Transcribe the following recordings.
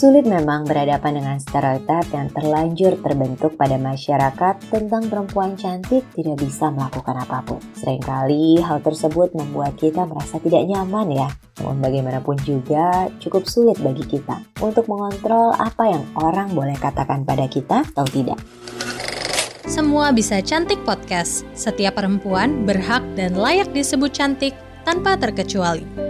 Sulit memang berhadapan dengan stereotip yang terlanjur terbentuk pada masyarakat tentang perempuan cantik tidak bisa melakukan apa pun. Seringkali hal tersebut membuat kita merasa tidak nyaman ya. Namun bagaimanapun juga cukup sulit bagi kita untuk mengontrol apa yang orang boleh katakan pada kita atau tidak. Semua bisa cantik podcast. Setiap perempuan berhak dan layak disebut cantik tanpa terkecuali.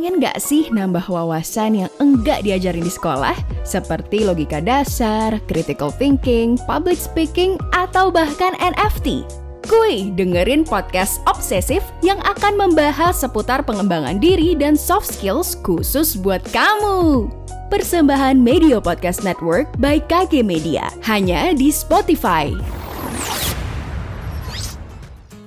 Pengen gak sih nambah wawasan yang enggak diajarin di sekolah? Seperti logika dasar, critical thinking, public speaking, atau bahkan NFT? Kuy, dengerin podcast Obsesif yang akan membahas seputar pengembangan diri dan soft skills khusus buat kamu. Persembahan Media Podcast Network by KG Media, hanya di Spotify.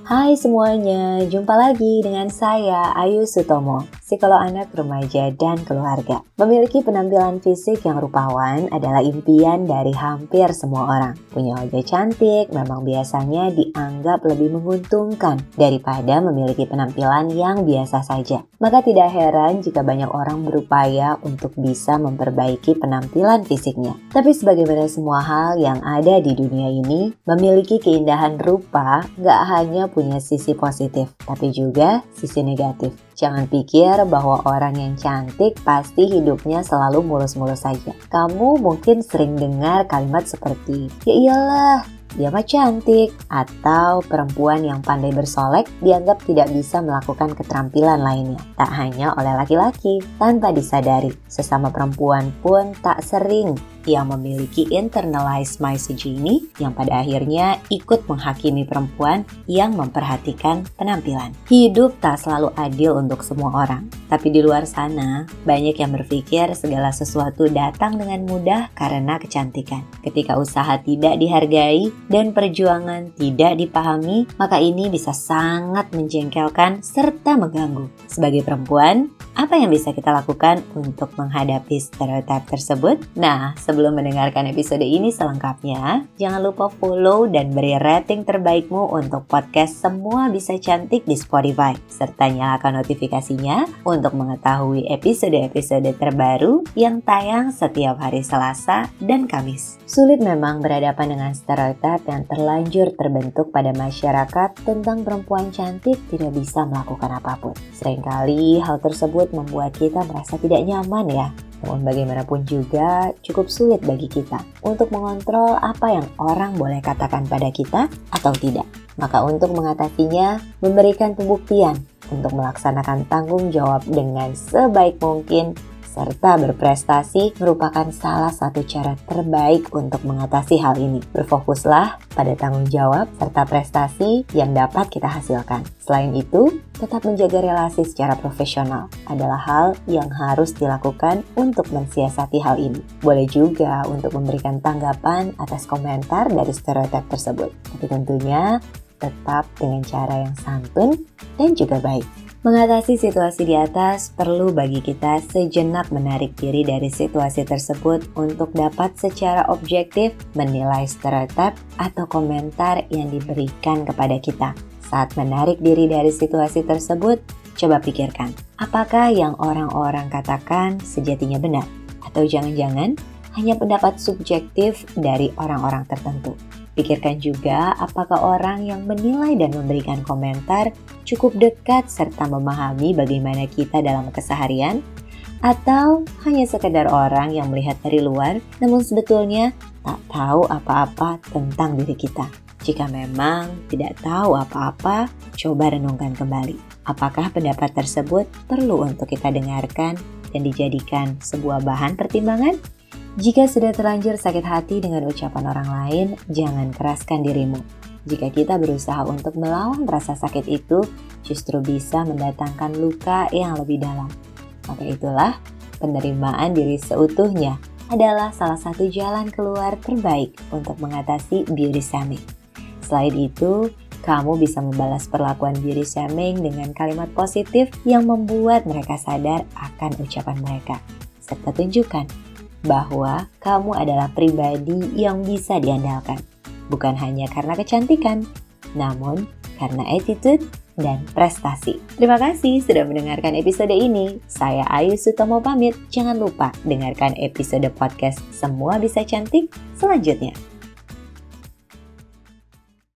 Hai semuanya, jumpa lagi dengan saya Ayu Sutomo, psikolog anak, remaja, dan keluarga. Memiliki penampilan fisik yang rupawan adalah impian dari hampir semua orang. Punya wajah cantik memang biasanya dianggap lebih menguntungkan daripada memiliki penampilan yang biasa saja. Maka tidak heran jika banyak orang berupaya untuk bisa memperbaiki penampilan fisiknya. Tapi sebagaimana semua hal yang ada di dunia ini, memiliki keindahan rupa gak hanya punya sisi positif, tapi juga sisi negatif. Jangan pikir bahwa orang yang cantik pasti hidupnya selalu mulus-mulus saja. Kamu mungkin sering dengar kalimat seperti, "Ya iyalah, dia mah cantik atau perempuan yang pandai bersolek dianggap tidak bisa melakukan keterampilan lainnya. Tak hanya oleh laki-laki, tanpa disadari, sesama perempuan pun tak sering yang memiliki internalized misogyny yang pada akhirnya ikut menghakimi perempuan yang memperhatikan penampilan. Hidup tak selalu adil untuk semua orang, tapi di luar sana banyak yang berpikir segala sesuatu datang dengan mudah karena kecantikan. Ketika usaha tidak dihargai, dan perjuangan tidak dipahami, maka ini bisa sangat menjengkelkan serta mengganggu. Sebagai perempuan, apa yang bisa kita lakukan untuk menghadapi stereotip tersebut? Nah, sebelum mendengarkan episode ini selengkapnya, jangan lupa follow dan beri rating terbaikmu untuk podcast Semua Bisa Cantik di Spotify, serta nyalakan notifikasinya untuk mengetahui episode-episode terbaru yang tayang setiap hari Selasa dan Kamis. Sulit memang berhadapan dengan stereotip yang terlanjur terbentuk pada masyarakat tentang perempuan cantik tidak bisa melakukan apa pun. Seringkali hal tersebut membuat kita merasa tidak nyaman ya. Namun bagaimanapun juga cukup sulit bagi kita untuk mengontrol apa yang orang boleh katakan pada kita atau tidak. Maka untuk mengatasinya, memberikan pembuktian untuk melaksanakan tanggung jawab dengan sebaik mungkin serta berprestasi merupakan salah satu cara terbaik untuk mengatasi hal ini. Berfokuslah pada tanggung jawab serta prestasi yang dapat kita hasilkan. Selain itu, tetap menjaga relasi secara profesional adalah hal yang harus dilakukan untuk mensiasati hal ini. Boleh juga untuk memberikan tanggapan atas komentar dari stereotip tersebut, tapi tentunya tetap dengan cara yang santun dan juga baik. Mengatasi situasi di atas perlu bagi kita sejenak menarik diri dari situasi tersebut untuk dapat secara objektif menilai stereotip atau komentar yang diberikan kepada kita. Saat menarik diri dari situasi tersebut, coba pikirkan, apakah yang orang-orang katakan sejatinya benar? Atau jangan-jangan hanya pendapat subjektif dari orang-orang tertentu? Pikirkan juga apakah orang yang menilai dan memberikan komentar cukup dekat serta memahami bagaimana kita dalam keseharian atau hanya sekedar orang yang melihat dari luar namun sebetulnya tak tahu apa-apa tentang diri kita. Jika memang tidak tahu apa-apa, coba renungkan kembali. Apakah pendapat tersebut perlu untuk kita dengarkan dan dijadikan sebuah bahan pertimbangan? Jika sudah terlanjur sakit hati dengan ucapan orang lain, jangan keraskan dirimu. Jika kita berusaha untuk melawan rasa sakit itu, justru bisa mendatangkan luka yang lebih dalam. Maka itulah penerimaan diri seutuhnya adalah salah satu jalan keluar terbaik untuk mengatasi beauty shaming. Selain itu, kamu bisa membalas perlakuan beauty shaming dengan kalimat positif yang membuat mereka sadar akan ucapan mereka. Serta tunjukkan bahwa kamu adalah pribadi yang bisa diandalkan, bukan hanya karena kecantikan, namun karena attitude, dan prestasi. Terima kasih sudah mendengarkan episode ini. Saya Ayu Sutomo pamit. Jangan lupa dengarkan episode podcast Semua Bisa Cantik selanjutnya.